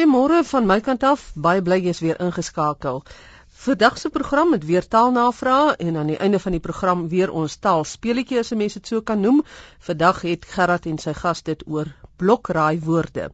Goeiemôre van my kant af. Baie bly jy's weer ingeskakel. Vandag se program met weer taalnavrae en aan die einde van die program weer ons taalspeletjie as mense dit so kan noem. Vandag het Gerard en sy gas dit oor blokraai woorde.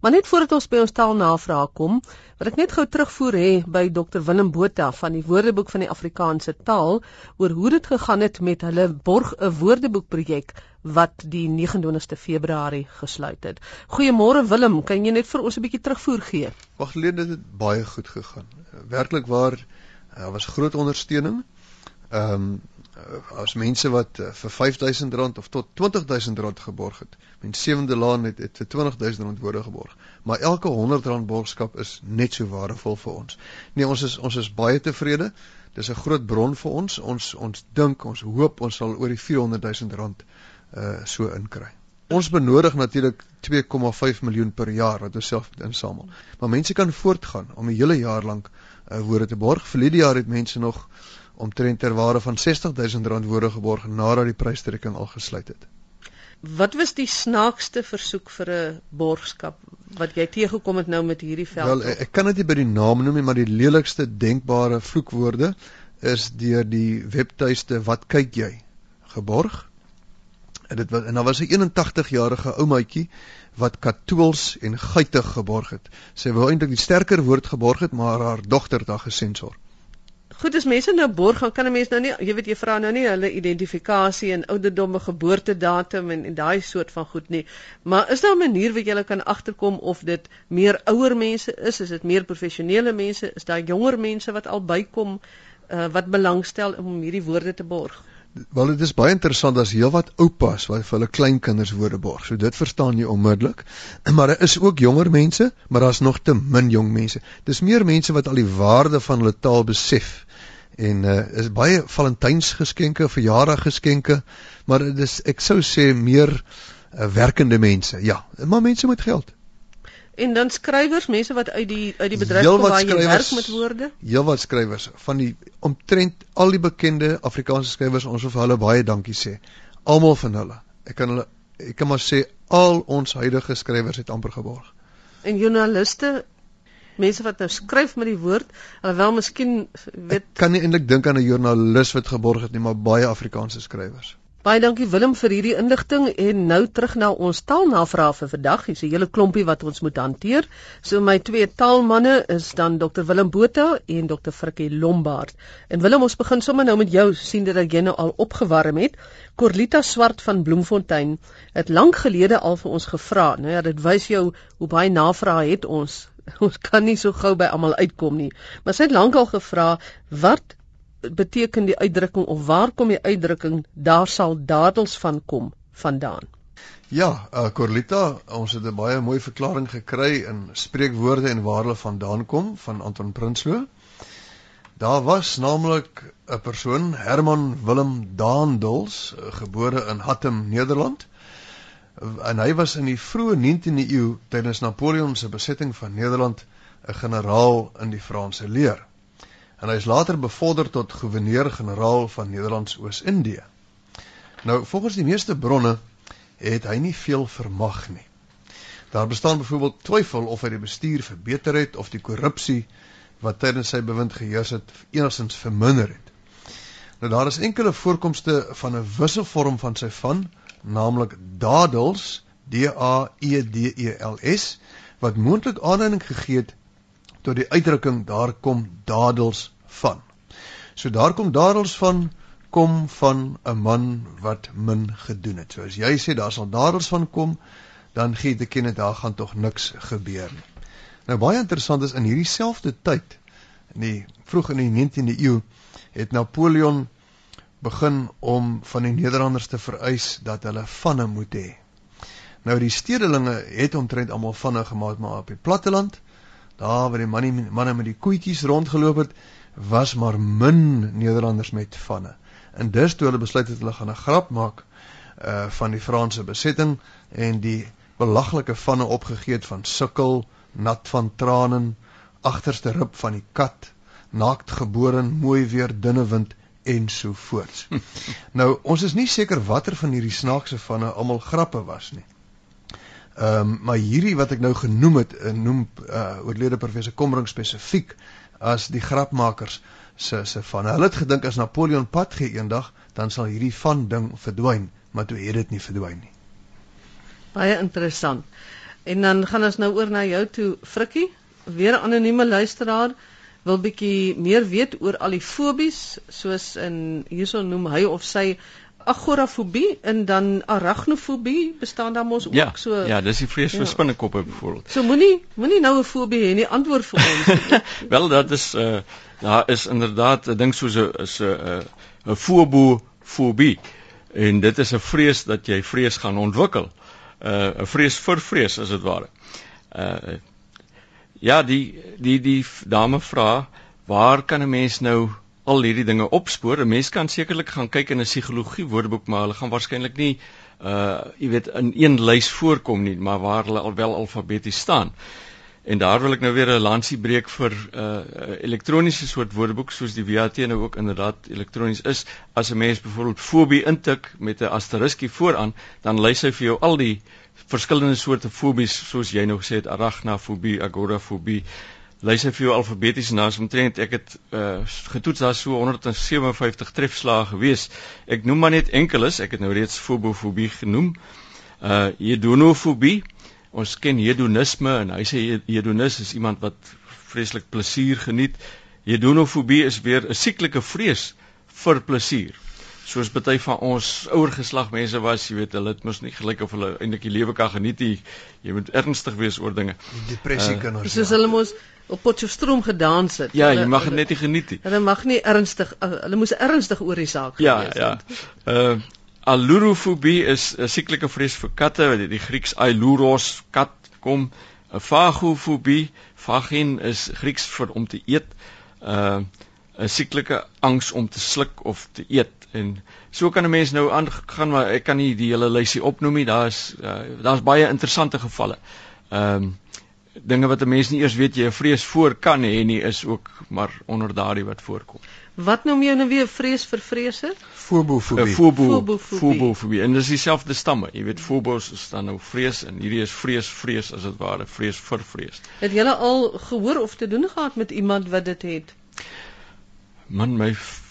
Maar net voordat ons by ons taalnavrae kom, wil ek net gou terugvoer hê by Dr Willem Botha van die Woordeboek van die Afrikaanse taal oor hoe dit gegaan het met hulle borg 'n woordeboek projek wat die 29ste Februarie gesluit het. Goeiemôre Willem, kan jy net vir ons 'n bietjie terugvoer gee? Wag, dit het baie goed gegaan. Werklik waar Daar uh, was groot ondersteuning. Ehm um, as mense wat uh, vir R5000 of tot R20000 geborg het. Mens Sewende Laan het, het vir R20000 woorde geborg. Maar elke R100 borgskap is net so waardevol vir ons. Nee, ons is ons is baie tevrede. Dis 'n groot bron vir ons. Ons ons dink, ons hoop ons sal oor die R400000 uh so inkry. Ons benodig natuurlik 2,5 miljoen per jaar wat ons self insamel. Maar mense kan voortgaan om 'n hele jaar lank uh, woorde te borg. Verlede jaar het mense nog omtrent ter waarde van R60000 woorde geborg nadat die prystrekking al gesluit het. Wat was die snaakste versoek vir 'n borgskap wat jy teëgekom het nou met hierdie veld? Wel, ek kan dit nie by die naam noem nie, maar die lelikste denkbare vloekwoorde is deur die webtuiste wat kyk jy geborg. En dit was en daar was 'n 81 jarige ou maatjie wat katools en guitig geborg het. Sy wou eintlik die sterker woord geborg het, maar haar dogter het haar gesensor. Goed, as mense nou borg, kan 'n mens nou nie, jy weet jy vra nou nie hulle identifikasie en ouderdom en geboortedatum en, en daai soort van goed nie. Maar is daar 'n manier wat jy kan agterkom of dit meer ouer mense is, is dit meer professionele mense, is daar jonger mense wat al bykom uh, wat belangstel om hierdie woorde te borg? Wel dit is baie interessant as heelwat oupas wat vir hulle kleinkinders woorde borg. So dit verstaan jy onmiddellik. Maar daar is ook jonger mense, maar daar's nog te min jong mense. Dis meer mense wat al die waarde van hulle taal besef. En uh is baie Valentynsgeskenke, verjaardaggeskenke, maar dit is ek sou sê meer uh, werkende mense. Ja, maar mense met geld. En dan skrywers, mense wat uit die uit die bedryf kom waar jy werk met woorde? Heel wat skrywers van die omtrent al die bekende Afrikaanse skrywers, ons wil vir hulle baie dankie sê. Almal van hulle. Ek kan hulle ek kan maar sê al ons huidige skrywers het amper geborg. En joernaliste mense wat nou skryf met die woord, alhoewel miskien weet ek kan nie eintlik dink aan 'n joernalis wat geborg het nie, maar baie Afrikaanse skrywers. Baie dankie Willem vir hierdie inligting en nou terug na ons taalnavraag vir vandag. Hier's 'n hele klompie wat ons moet hanteer. So my twee taalmanne is dan Dr Willem Botha en Dr Frikkie Lombard. En Willem, ons begin sommer nou met jou. sien dat jy nou al opgewarm het. Corlita Swart van Bloemfontein het lank gelede al vir ons gevra. Nou ja, dit wys jou hoe baie navrae het ons. Ons kan nie so gou by almal uitkom nie. Maar sy het lank al gevra wat beteken die uitdrukking of waar kom die uitdrukking daar sal dadels van kom vandaan? Ja, uh, Corlita, ons het 'n baie mooi verklaring gekry in spreekwoorde en waar hulle vandaan kom van Anton Prinsloo. Daar was naamlik 'n persoon, Herman Willem Daandels, uh, gebore in Hattem, Nederland. En hy was in die vroeë 19de eeu tydens Napoleon se besetting van Nederland 'n generaal in die Franse leer en hy is later bevorder tot goewerneur-generaal van Nederlands-Oos-Indië. Nou, volgens die meeste bronne het hy nie veel vermag nie. Daar bestaan byvoorbeeld twyfel of hy die bestuur verbeter het of die korrupsie wat tydens sy bewind geheers het enigstens verminder het. Nou daar is enkele voorkomste van 'n wisselvorm van sy van, naamlik dadels, D A E D E L S, wat moontlik aanleiding gegee het tot die uitdrukking daar kom dadels van. So daar kom dadels van kom van 'n man wat min gedoen het. So as jy sê daar sal dadels van kom, dan gee dit ken dit daar gaan tog niks gebeur nie. Nou baie interessant is in hierdie selfde tyd in die vroeg in die 19de eeu het Napoleon begin om van die Nederlanders te vereis dat hulle vanne moet hê. Nou die stedelinge het omtrent almal vanne gemaak maar op die platteland daar waar die manne manne met die koetjies rondgeloop het, was maar min Nederlanders met vanne. En dus toe hulle besluit het hulle gaan 'n grap maak uh van die Franse besetting en die belaglike vanne opgegee het van sukkel, nat van trane, agterste rib van die kat, naakt gebore, mooi weer, dunne wind en so voort. nou, ons is nie seker watter van hierdie snaakse vanne almal grappe was nie. Ehm um, maar hierdie wat ek nou genoem het, eh, noem uh, oorlede professor Komring spesifiek as die grapmakers se se van. Hulle het gedink as Napoleon pad gee eendag, dan sal hierdie van ding verdwyn, maar toe het dit nie verdwyn nie. Baie interessant. En dan gaan ons nou oor na jou toe, Frikkie, weer 'n anonieme luisteraar wil bietjie meer weet oor al die fobies, soos in hierso noem hy of sy agorafobie en dan arachnofobie bestaan daar mos ook ja, so. Ja, dis die vrees vir ja. spinnekoppe byvoorbeeld. So moenie moenie nou 'n fobie hê nie, antwoord vir ons. Wel, dat is uh daar is inderdaad 'n ding soos 'n is 'n 'n fobofobie en dit is 'n vrees dat jy vrees gaan ontwikkel. Uh 'n vrees vir vrees as dit ware. Uh ja, die die die dame vra, waar kan 'n mens nou al hierdie dinge opspoor. 'n Mens kan sekerlik gaan kyk in 'n psigologie woordeboek, maar hulle gaan waarskynlik nie uh jy weet in een lys voorkom nie, maar waar hulle al wel alfabeties staan. En daar wil ek nou weer 'n lansie breek vir uh elektroniese soort woordeboek soos die WAT nou ook inderdaad elektronies is. As 'n mens byvoorbeeld fobie intik met 'n asteriskie vooraan, dan lys hy vir jou al die verskillende soorte fobies soos jy nou gesê het arachnofobie, agorafobie, lys hy vir jou alfabeties en daar's omtrent ek het uh, getoets daar so 157 trefslae gewees. Ek noem maar net enkeles, ek het nou reeds fobofobie genoem. Uh hedonofobie. Ons ken hedonisme en hy sê hedonis is iemand wat vreeslik plesier geniet. Hedonofobie is weer 'n sieklike vrees vir plesier. Soos baie van ons ouer geslag mense was, jy weet, hulle het mos nie gelyk of hulle eintlik die lewe kan geniet nie. Jy moet ernstig wees oor dinge. Depressie uh, kinders. Soos ja. hulle mos op Potchefstroom gedans het. Ja, jy mag dit net nie geniet nie. Hulle mag nie ernstig uh, hulle moes ernstig oor die saak ja, gewees ja. het. Ja, ja. Uh alurofobie is 'n sieklike vrees vir katte, wat die Grieks ailuros kat kom. 'n Phagofobie, phagin is Grieks vir om te eet. Uh 'n sieklike angs om te sluk of te eet en so kan 'n mens nou aangaan maar ek kan nie die hele lysie opnoem nie daar's uh, daar's baie interessante gevalle. Ehm um, dinge wat 'n mens nie eers weet jy 'n vrees voor kan hê nie is ook maar onder daardie wat voorkom. Wat noem jy nou weer vrees vir vrese? Fobofobie. Fobo, fobofobie. En dis dieselfde stamme. Jy weet fobos is dan nou vrees en hierdie is vrees vrees as dit ware vrees vir vrees. Het jy al gehoor of te doen gehad met iemand wat dit het? Man, my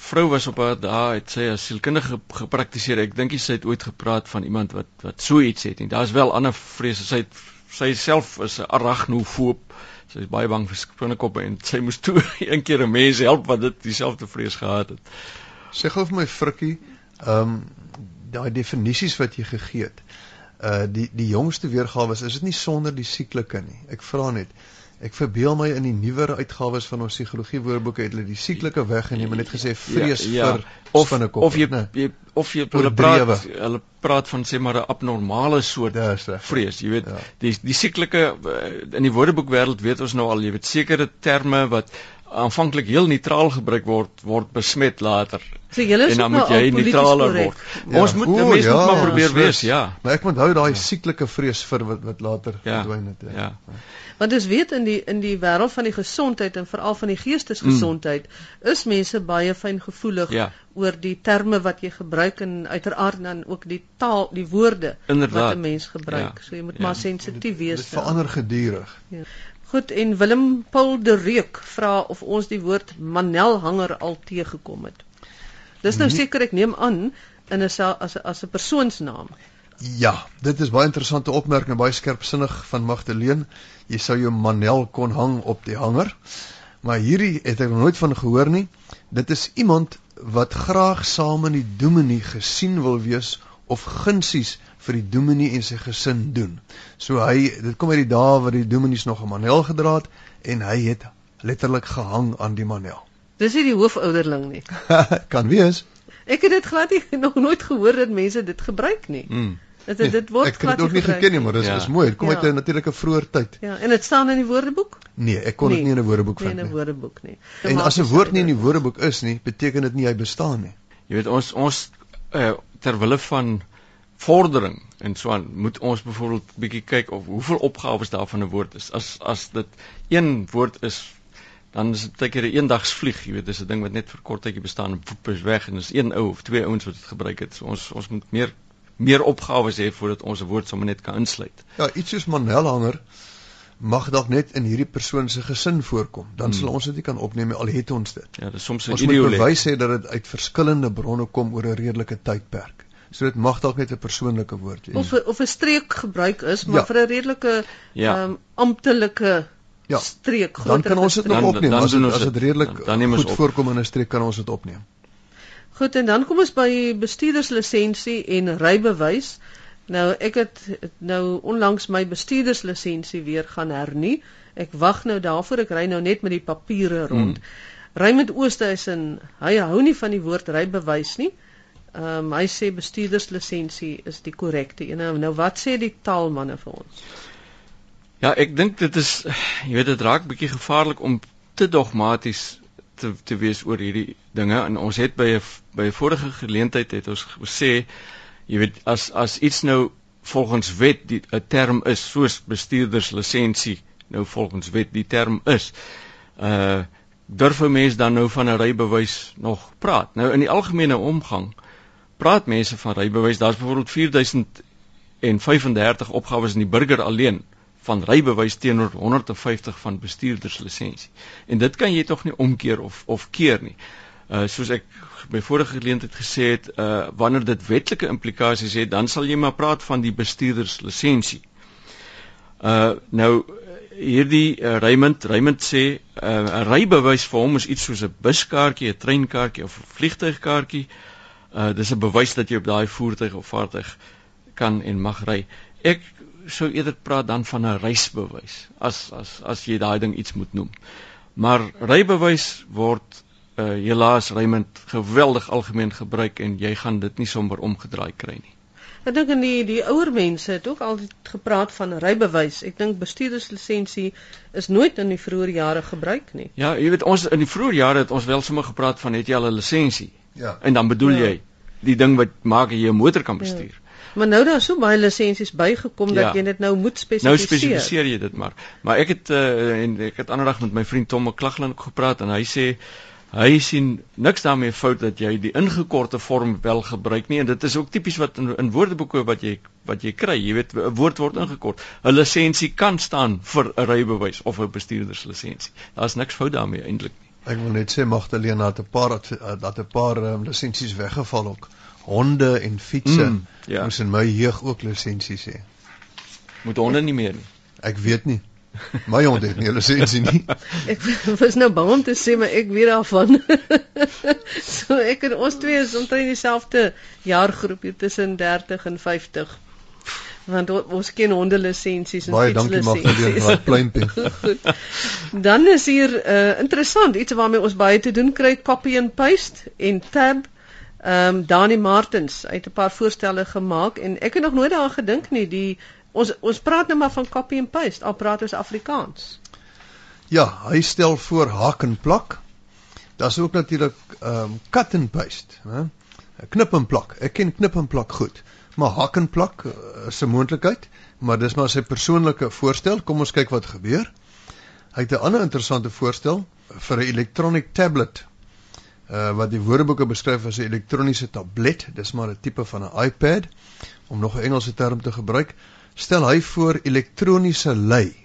vrou was op haar daai het sy as sielkundige gepraktiseer. Ek dink sy het ooit gepraat van iemand wat wat so iets het. En daar's wel ander vrese. Sy het sy self is 'n arachnofoob. Sy is baie bang vir spinnekoppe en sy moes toe een keer 'n mens help wat dit dieselfde vrees gehad het. Sê gou vir my frikkie, ehm um, daai definisies wat jy gegee het. Uh die die jongste weergawe is dit nie sonder die sieklike nie. Ek vra net. Ek verbeel my in die nuwer uitgawes van ons psigologie woordeboeke het hulle die sieklike weggeneem en net gesê ja, vrees ja, ja. vir of binnekop of jy, nee. jy of jy hulle praat hulle praat van sê maar 'n abnormale soort vrees jy weet ja. die die sieklike eh, in die woordeboekwêreld weet ons nou al jy weet sekere terme wat aanvanklik heel neutraal gebruik word word besmet later So julle is nou jy neutraler word. Ja, ons moet mense ja, moet maar probeer wees, ja. Maar ek onthou daai ja. sieklike vrees vir wat wat later ja, verdwyn het. Ja. ja. Want ons weet in die in die wêreld van die gesondheid en veral van die geestesgesondheid mm. is mense baie fyngevoelig ja. oor die terme wat jy gebruik en uiteraard dan ook die taal, die woorde Inderdaad. wat 'n mens gebruik. Ja. So jy moet ja. maar sensitief wees. Dit verander gedurig. Ja. Goed en Willem Paul de Reuk vra of ons die woord manelhanger al teëgekom het. Dis nou seker ek neem aan in 'n as 'n as 'n persoonsnaam. Ja, dit is baie interessante opmerking, baie skerpsinnig van Magdalene. Jy sou jou Manel kon hang op die hanger. Maar hierdie het ek nooit van gehoor nie. Dit is iemand wat graag saam in die dominee gesien wil wees of gunsies vir die dominee en sy gesin doen. So hy dit kom uit die dae wat die dominees nog 'n Manel gedra het en hy het letterlik gehang aan die Manel. Dis nie die hoofouderling nie. kan wees. Ek het dit glad nie nog nooit gehoor dat mense dit gebruik nie. Mm. Dit dit, dit word glad nie. Ek het dit ook nie geken nie, maar dis ja. is mooi. Dit kom ja. uit 'n natuurlike vroeë tyd. Ja, en dit staan in die woordeboek? Nee, ek kon dit nee, nie in 'n woordeboek vind nie. Nee, in 'n woordeboek nie. En as 'n woord nie in die woordeboek is nie, beteken dit nie hy bestaan nie. Jy weet ons ons uh, ter wille van vordering en so aan moet ons byvoorbeeld bietjie kyk of hoeveel opgawes daar van 'n woord is. As as dit een woord is dan is dit baie keer 'n eendagsvlieg, jy weet, dis 'n ding wat net vir kort tydjie bestaan en poep is weg en dis een ou of twee ouens wat dit gebruik het. So ons ons moet meer meer opgawes hê voordat ons 'n woord sommer net kan insluit. Ja, iets soos manelhanger mag dalk net in hierdie persoon se gesin voorkom. Dan hmm. sal ons dit nie kan opneem al het ons dit. Ja, dis soms 'n Ons moet bewys hê dat dit uit verskillende bronne kom oor 'n redelike tydperk. So dit mag dalk net 'n persoonlike woord wees. Of of 'n streek gebruik is, maar ja. vir 'n redelike ehm ja. um, amptelike ja. streek dan kan ons dit nog opneem dan, dan as dit redelik dan, dan goed voorkom in 'n streek kan ons dit opneem. Goed en dan kom ons by bestuurderslisensie en rybewys. Nou ek het nou onlangs my bestuurderslisensie weer gaan hernie. Ek wag nou daarvoor ek ry nou net met die papiere rond. Hmm. Raymond Oosthuizen, hy hou nie van die woord rybewys nie. Ehm um, hy sê bestuurderslisensie is die korrekte een. Nou wat sê die taalmanne vir ons? Ja, ek dink dit is jy weet dit raak bietjie gevaarlik om te dogmaties te te wees oor hierdie dinge. En ons het by 'n by 'n vorige geleentheid het ons gesê jy weet as as iets nou volgens wet die 'n term is soos bestuurderslisensie nou volgens wet die term is uh durf 'n mens dan nou van 'n rybewys nog praat? Nou in die algemene omgang praat mense van rybewys daar's byvoorbeeld 4035 opgawes in die burger alleen van rybewys teenoor 150 van bestuurderslisensie. En dit kan jy tog nie omkeer of of keer nie. Uh soos ek by vorige geleentheid gesê het, uh wanneer dit wetlike implikasies het, dan sal jy maar praat van die bestuurderslisensie. Uh nou hierdie uh, Raymond Raymond sê uh, 'n rybewys vir hom is iets soos 'n buskaartjie, 'n treinkaartjie of 'n vliegtuigkaartjie. Uh dis 'n bewys dat jy op daai voertuig of vaartuig kan en mag ry. Ek sou eerder praat dan van 'n reisbewys as as as jy daai ding iets moet noem. Maar rybewys word uh helaas Raymond geweldig algemeen gebruik en jy gaan dit nie sommer omgedraai kry nie. Ek dink in die die ouer mense het ook altyd gepraat van rybewys. Ek dink bestuurderslisensie is nooit in die vroeë jare gebruik nie. Ja, jy weet ons in die vroeë jare het ons wel sommer gepraat van het jy al 'n lisensie? Ja. En dan bedoel ja. jy die ding wat maak jy 'n motor kan bestuur. Ja. Maar nou daar so baie lisensies bygekom dat ja. jy dit nou moet spesifiseer. Nou spesifiseer jy dit maar. Maar ek het uh, en ek het aandag met my vriend Tom McClaglan gepraat en hy sê hy sien niks daarmee fout dat jy die ingekorte vorm wel gebruik nie en dit is ook tipies wat in, in woordeboeke wat jy wat jy kry. Jy weet 'n woord word ingekort. 'n Lisensie kan staan vir 'n rybewys of 'n bestuurderslisensie. Daar's niks fout daarmee eintlik nie. Ek wil net sê Magdalena het 'n paar dat 'n paar um, lisensies weggeval ook honde en fietsse mm, ja. moes in my jeug ook lisensies hê. Moet honde nie meer nie. Ek weet nie. My hond het nie lisensie nie. ek was nou bang om te sê maar ek weet daarvan. so ek en ons twee is omtrent dieselfde jaargroep hier tussen 30 en 50 want ons ken honde lisensies en baie dankie mag vir daai pluimpie. Dan is hier uh, interessant iets waarmee ons baie te doen kry copy and paste en tab Ehm um, Dani Martens het 'n paar voorstelle gemaak en ek het nog nooit daaraan gedink nie. Die ons ons praat nou maar van copy and paste, al praat ons Afrikaans. Ja, hy stel voor hak en plak. Daar's ook natuurlik ehm um, cut and paste, hè? Knip en plak. Ek ken knip en plak goed, maar hak en plak uh, is 'n moontlikheid, maar dis maar sy persoonlike voorstel. Kom ons kyk wat gebeur. Hy het 'n ander interessante voorstel vir 'n electronic tablet uh, wat die woordeboeke beskryf as 'n elektroniese tablet, dis maar 'n tipe van 'n iPad om nog 'n Engelse term te gebruik, stel hy voor elektroniese lei.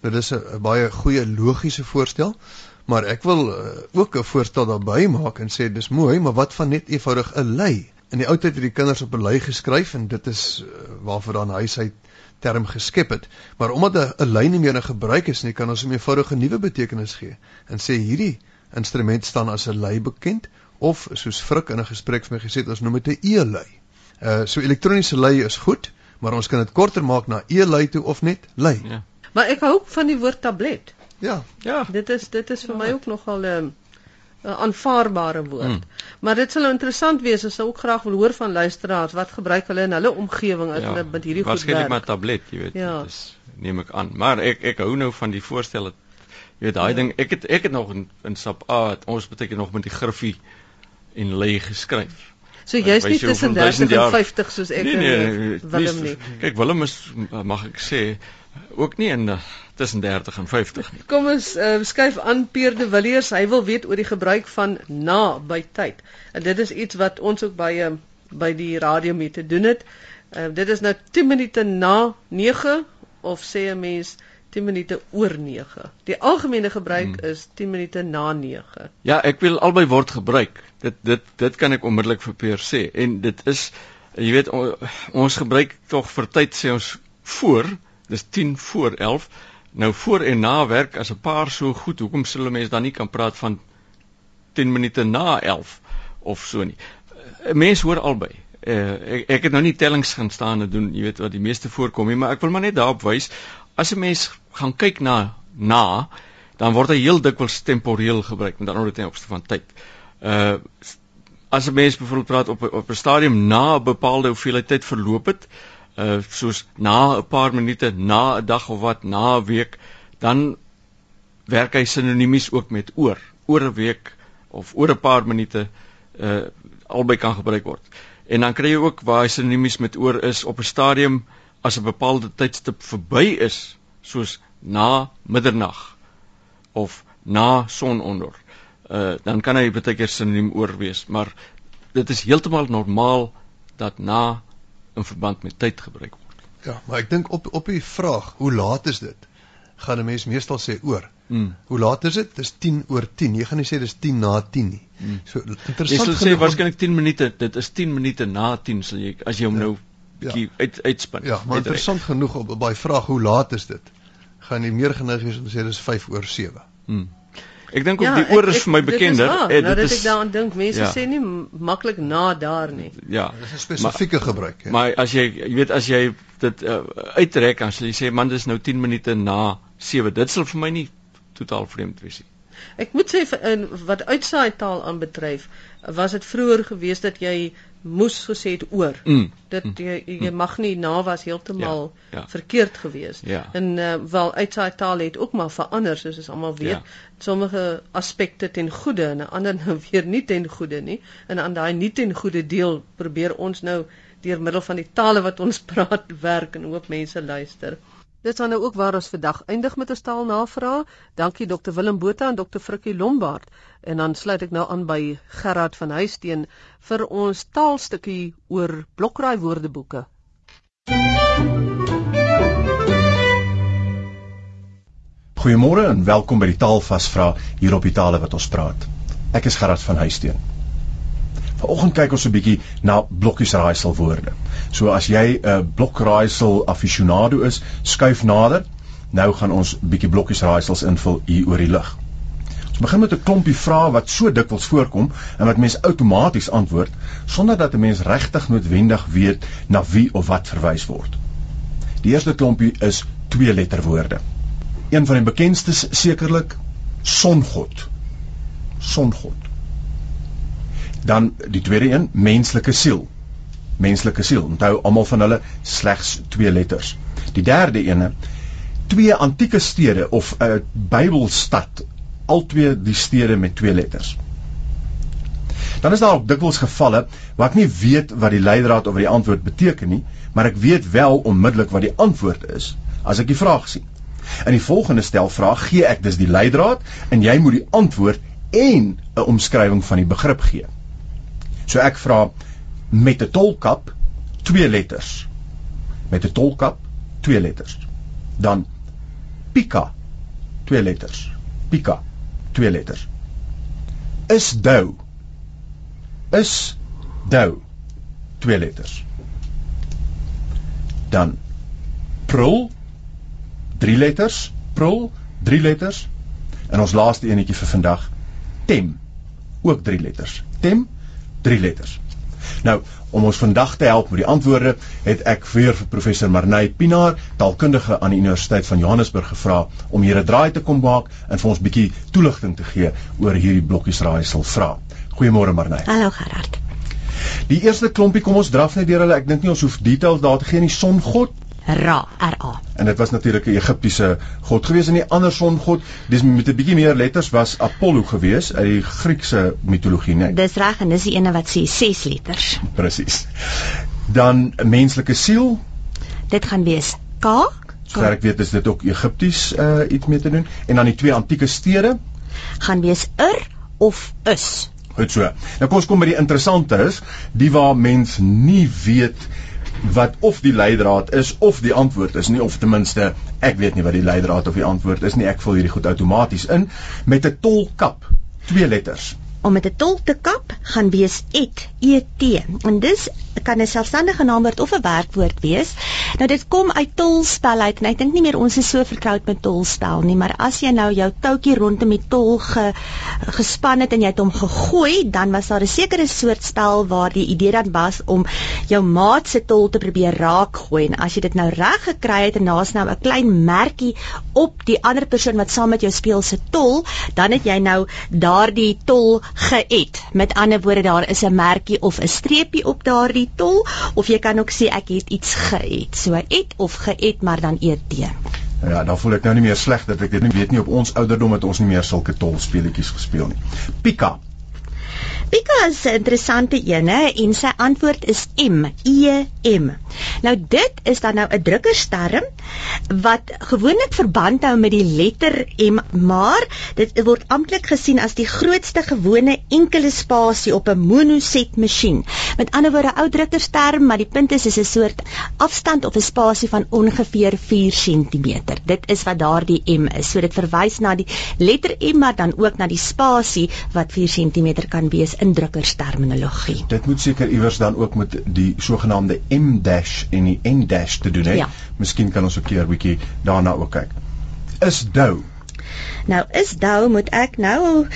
Nou dis 'n baie goeie logiese voorstel, maar ek wil uh, ook 'n voorstel daarbey maak en sê dis mooi, maar wat van net eenvoudig 'n lei? In die ou tyd het die kinders op 'n lei geskryf en dit is uh, waarvoor dan hy sy term geskep het. Maar omdat 'n lei nie meer in gebruik is nie, kan ons hom eenvoudig 'n nuwe betekenis gee en sê hierdie instrument staan as 'n lei bekend of soos Frik in 'n gesprek vir my gesê het ons noem dit 'n e-lei. Uh so elektroniese lei is goed, maar ons kan dit korter maak na e-lei toe of net lei. Ja. Maar ek hou van die woord tablet. Ja. Ja. Dit is dit is vir ja. my ook nogal 'n um, aanvaarbare woord. Hmm. Maar dit sal interessant wees as ek ook graag wil hoor van luisteraars wat gebruik hulle in hulle omgewing as ja, hulle met hierdie goed werk. Waarskynlik maar tablet, jy weet. Ja. Dit is neem ek aan. Maar ek ek hou nou van die voorstel dat Jy weet daai ja. ding, ek het ek het nog in, in SAP A, het, ons beteken nog met die griffie en lê geskryf. So jy's nie tussen 30 en 50 soos ek nee, nee, nee, Willem nie. Kyk, Willem is mag ek sê ook nie in uh, tussen 30 en 50 nie. Kom ons uh, skuif aan Pierre de Villiers. Hy wil weet oor die gebruik van na by tyd. En dit is iets wat ons ook baie by die radio mee te doen het. Uh, dit is nou 10 minute na 9 of sê 'n mens 10 minute oor 9. Die algemene gebruik hmm. is 10 minute na 9. Ja, ek wil albei word gebruik. Dit dit dit kan ek onmiddellik vir Peer sê en dit is jy weet ons gebruik tog vir tyd sê ons voor, dis 10 voor 11. Nou voor en na werk as 'n paar so goed, hoekom sal 'n mens dan nie kan praat van 10 minute na 11 of so nie. 'n Mens hoor albei. Uh, ek ek het nou nie tellings gaan staan en doen, jy weet wat die meeste voorkom nie, maar ek wil maar net daarop wys as 'n mens gaan kyk na na, dan word hy heel dikwels temporeel gebruik met ander ten opsigte van tyd. Uh as 'n mens byvoorbeeld praat op op 'n stadium na 'n bepaalde hoeveelheid tyd verloop het, uh soos na 'n paar minute, na 'n dag of wat, na 'n week, dan werk hy sinoniemies ook met oor. Oor 'n week of oor 'n paar minute uh albei kan gebruik word. En dan kry jy ook waar hy sinoniemies met oor is op 'n stadium as 'n bepaalde tydstip verby is, soos na middernag of na sononder. Uh dan kan hy baie keer sinoniem oor wees, maar dit is heeltemal normaal dat na in verband met tyd gebruik word. Ja, maar ek dink op op die vraag, hoe laat is dit? Gaan 'n mens meestal sê oor. Mm. Hoe laat is dit? Dis 10 oor 10. Jy gaan nie sê dis 10 na 10 nie. Mm. So interessant. Jy sal sê waarskynlik 10 minute. Dit is 10 minute na 10 sal jy as jy hom ja. nou bietjie ja. uit uitspin. Ja, maar interessant reik. genoeg op baie vraag hoe laat is dit? Gaan jy meer geneig wees om te sê dis 5 oor 7. Mm. Ek dink ook ja, die oor is vir my bekender. Dit is, nou, dit is ek daaraan dink, mense ja. sê nie maklik na daar nie. Ja. Dis 'n spesifieke gebruik, hè. Maar as jy jy weet as jy dit uh, uittrek dan sal jy sê man dis nou 10 minute na 7. Dit sal vir my nie totaal vreemd wees nie. Ek moet sê in wat uitsaai taal aanbetref, was dit vroeër gewees dat jy moes gesê het oor. Mm. Dit mm. jy, jy mm. mag nie na was heeltemal ja, ja. verkeerd gewees. Ja. En uh, wel uitsaai taal het ook maar verander soos ons almal weet. Ja. Sommige aspekte ten goeie en ander nou weer nie ten goeie nie. En aan daai nie ten goeie deel probeer ons nou deur middel van die tale wat ons praat werk en hoop mense luister. Dit sal nou ook waar ons vandag eindig met 'n staalnavraag. Dankie Dr Willem Botha en Dr Frikkie Lombard. En dan sluit ek nou aan by Gerard van Huisteen vir ons taalstukkie oor blokraai woordeboeke. Goeiemôre en welkom by die Taalvasvra hier op die tale wat ons praat. Ek is Gerard van Huisteen. Vanoggend kyk ons 'n bietjie na blokkies raaisel woorde. So as jy 'n uh, blokraaisel aficionado is, skuif nader. Nou gaan ons bietjie blokkies raaisels invul hier oor die lug. Ons begin met 'n klompie vrae wat so dikwels voorkom en wat mense outomaties antwoord sonder dat 'n mens regtig noodwendig weet na wie of wat verwys word. Die eerste klompie is twee letterwoorde. Een van die bekendstes sekerlik songod. Songod. Dan die tweede een, menslike siel. Menslike siel. Onthou almal van hulle slegs twee letters. Die derde ene, twee antieke stede of 'n uh, Bybelstad, albei die stede met twee letters. Dan is daar ook dikwels gevalle waar ek nie weet wat die leidraad of die antwoord beteken nie, maar ek weet wel onmiddellik wat die antwoord is as ek die vraag sien. In die volgende stel vraag gee ek dus die leidraad en jy moet die antwoord en 'n omskrywing van die begrip gee. So ek vra met 'n tolkap twee letters. Met 'n tolkap twee letters. Dan pika twee letters. Pika twee letters. Is dou. Is dou twee letters. Dan prul drie letters, prul drie letters. En ons laaste enetjie vir vandag, tem ook drie letters. Tem drie letters. Nou, om ons vandag te help met die antwoorde, het ek weer vir professor Marnay Pinaar, taalkundige aan die Universiteit van Johannesburg gevra om hier 'n draai te kom maak en vir ons bietjie toelichting te gee oor hierdie blokkies raaisel vra. Goeiemôre Marnay. Hallo Gerard. Die eerste klompie kom ons draf net deur hulle. Ek dink nie ons hoef details daar te gee nie. Songod, Ra, R-A. En dit was natuurlik 'n Egiptiese god gewees en die ander songod, dis met 'n bietjie meer letters was Apollo gewees uit die Griekse mitologie, né? Dis reg en dis die ene wat sê 6 letters. Presies. Dan 'n menslike siel. Dit gaan wees K. Sover ek weet is dit ook Egipties uh iets mee te doen en dan die twee antieke stede gaan wees Ir of Is. Goed so. Nou kom ons kom by die interessante is, die waar mens nie weet wat of die leidraad is of die antwoord is nie of ten minste ek weet nie wat die leidraad of die antwoord is nie ek vul hierdie goed outomaties in met 'n tolkap twee letters om met 'n tol te kap gaan wees et et en dis kan 'n selfstandige naamwoord of 'n werkwoord wees. Nou dit kom uit tolspel uit en ek dink nie meer ons is so vertroud met tolspel nie, maar as jy nou jou toutjie rondom die tol ge, gespan het en jy het hom gegooi, dan was daar 'n sekere soort spel waar die idee dan was om jou maat se tol te probeer raak gooi en as jy dit nou reg gekry het en daar's nou 'n klein merkie op die ander persoon wat saam met jou speel se tol, dan het jy nou daardie tol geëet. Met ander woorde daar is 'n merkie of 'n streepie op daardie tol of jy kan ook sê ek het iets geëet. So eet of geëet maar dan eet jy. Ja, dan voel ek nou nie meer sleg dat ek dit nie weet nie op ons ouderdom het ons nie meer sulke tolspeletjies gespeel nie. Pika. Pika is 'n interessante een en sy antwoord is M E M. Nou dit is dan nou 'n drukkersterm wat gewoonlik verband hou met die letter M, maar dit word amptelik gesien as die grootste gewone enkele spasie op 'n monoset masjien. Met ander woorde, ou drukkersterm, maar die punt is is 'n soort afstand of 'n spasie van ongeveer 4 cm. Dit is wat daardie M is. So dit verwys na die letter M, maar dan ook na die spasie wat 4 cm kan wees in drukkersterminologie. Dit moet seker iewers dan ook met die sogenaamde M dash en die N dash te doen hê. Ja. Miskien kan ons 'n keer bietjie daarna ook kyk. Is dou. Nou is dou moet ek nou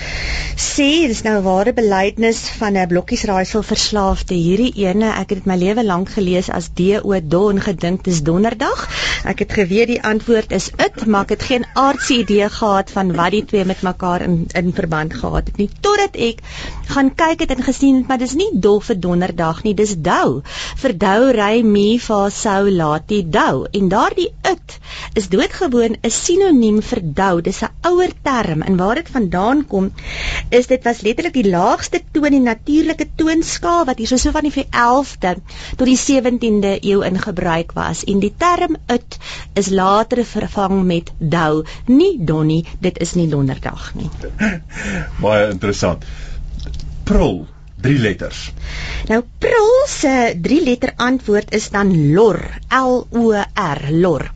sê dis nou ware belydenis van 'n blokkies raaisel verslaafde. Hierdie ene ek het my lewe lank gelees as D O Don gedink dis donderdag. Ek het geweet die antwoord is it maar ek het geen aardse idee gehad van wat die twee met mekaar in in verband gehad het nie. Totdat ek gaan kyk het en gesien het maar dis nie dol vir donderdag nie dis dou. Vir dou ry mi fa sou lati dou. En daardie it is doodgewoon 'n sinoniem vir dou. Dis 'n ouer term. En waar dit vandaan kom is dit was letterlik die laagste toon die natuurlike toonskaal wat hier so so van die 11de tot die 17de eeu in gebruik was. En die term ut is later vervang met dou. Nie donnie dit is nie donderdag nie. Baie interessant. Prul, drie letters. nou prul se drie letter antwoord is dan lor L O R lor.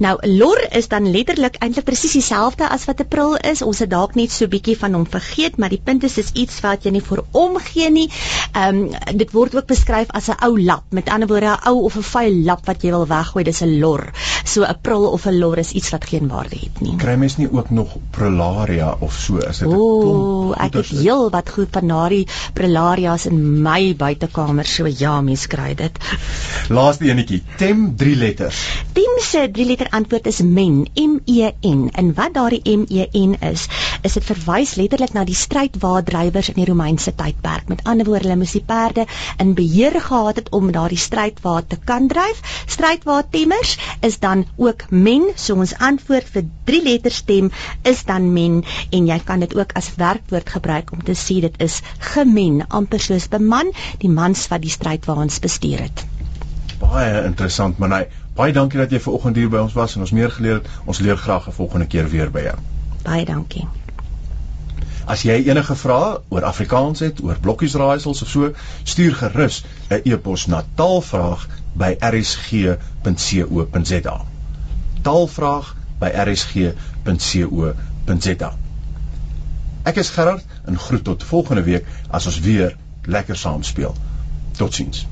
Nou lor is dan letterlik eintlik presies dieselfde as wat 'n prul is. Ons het dalk net so bietjie van hom vergeet maar die punt is is iets wat jy nie vir omgee nie. Ehm um, dit word ook beskryf as 'n ou lap. Met ander woorde 'n ou of 'n vuil lap wat jy wil weggooi dis 'n lor so 'n prul of 'n lor is iets wat geen waarde het nie Kry mens nie ook nog prularia of so is dit 'n Ooh, ek het heel wat goed van daardie prelarias in my buitekamer so ja, mens kry dit. Laaste enetjie, tem drie letters. Tim se drie letter antwoord is men, M E N. En wat daardie M E N is, is dit verwys letterlik na die strydwaardrywers in die Romeinse tydperk. Met ander woorde, hulle moes die perde in beheer gehad het om daardie strydwaard te kan dryf. Strydwaardtemmers is dan ook men, so ons antwoord vir drie letter stem is dan men en jy kan dit ook as werkwoord gebruik om te sê dit is gemen, amper soos beman, die mans wat die strydwaans bestuur het. Baie interessant, Manay. Baie dankie dat jy ver oggend hier by ons was en ons meer geleer het. Ons leer graag 'n volgende keer weer by jou. Baie dankie. As jy enige vrae oor Afrikaans het, oor blokkies raaisels of so, stuur gerus 'n e-pos na taalvraag@rsg.co.za. Taalvraag by rsg.co.za. Ek is Gerard en groet tot volgende week as ons weer lekker saam speel. Totsiens.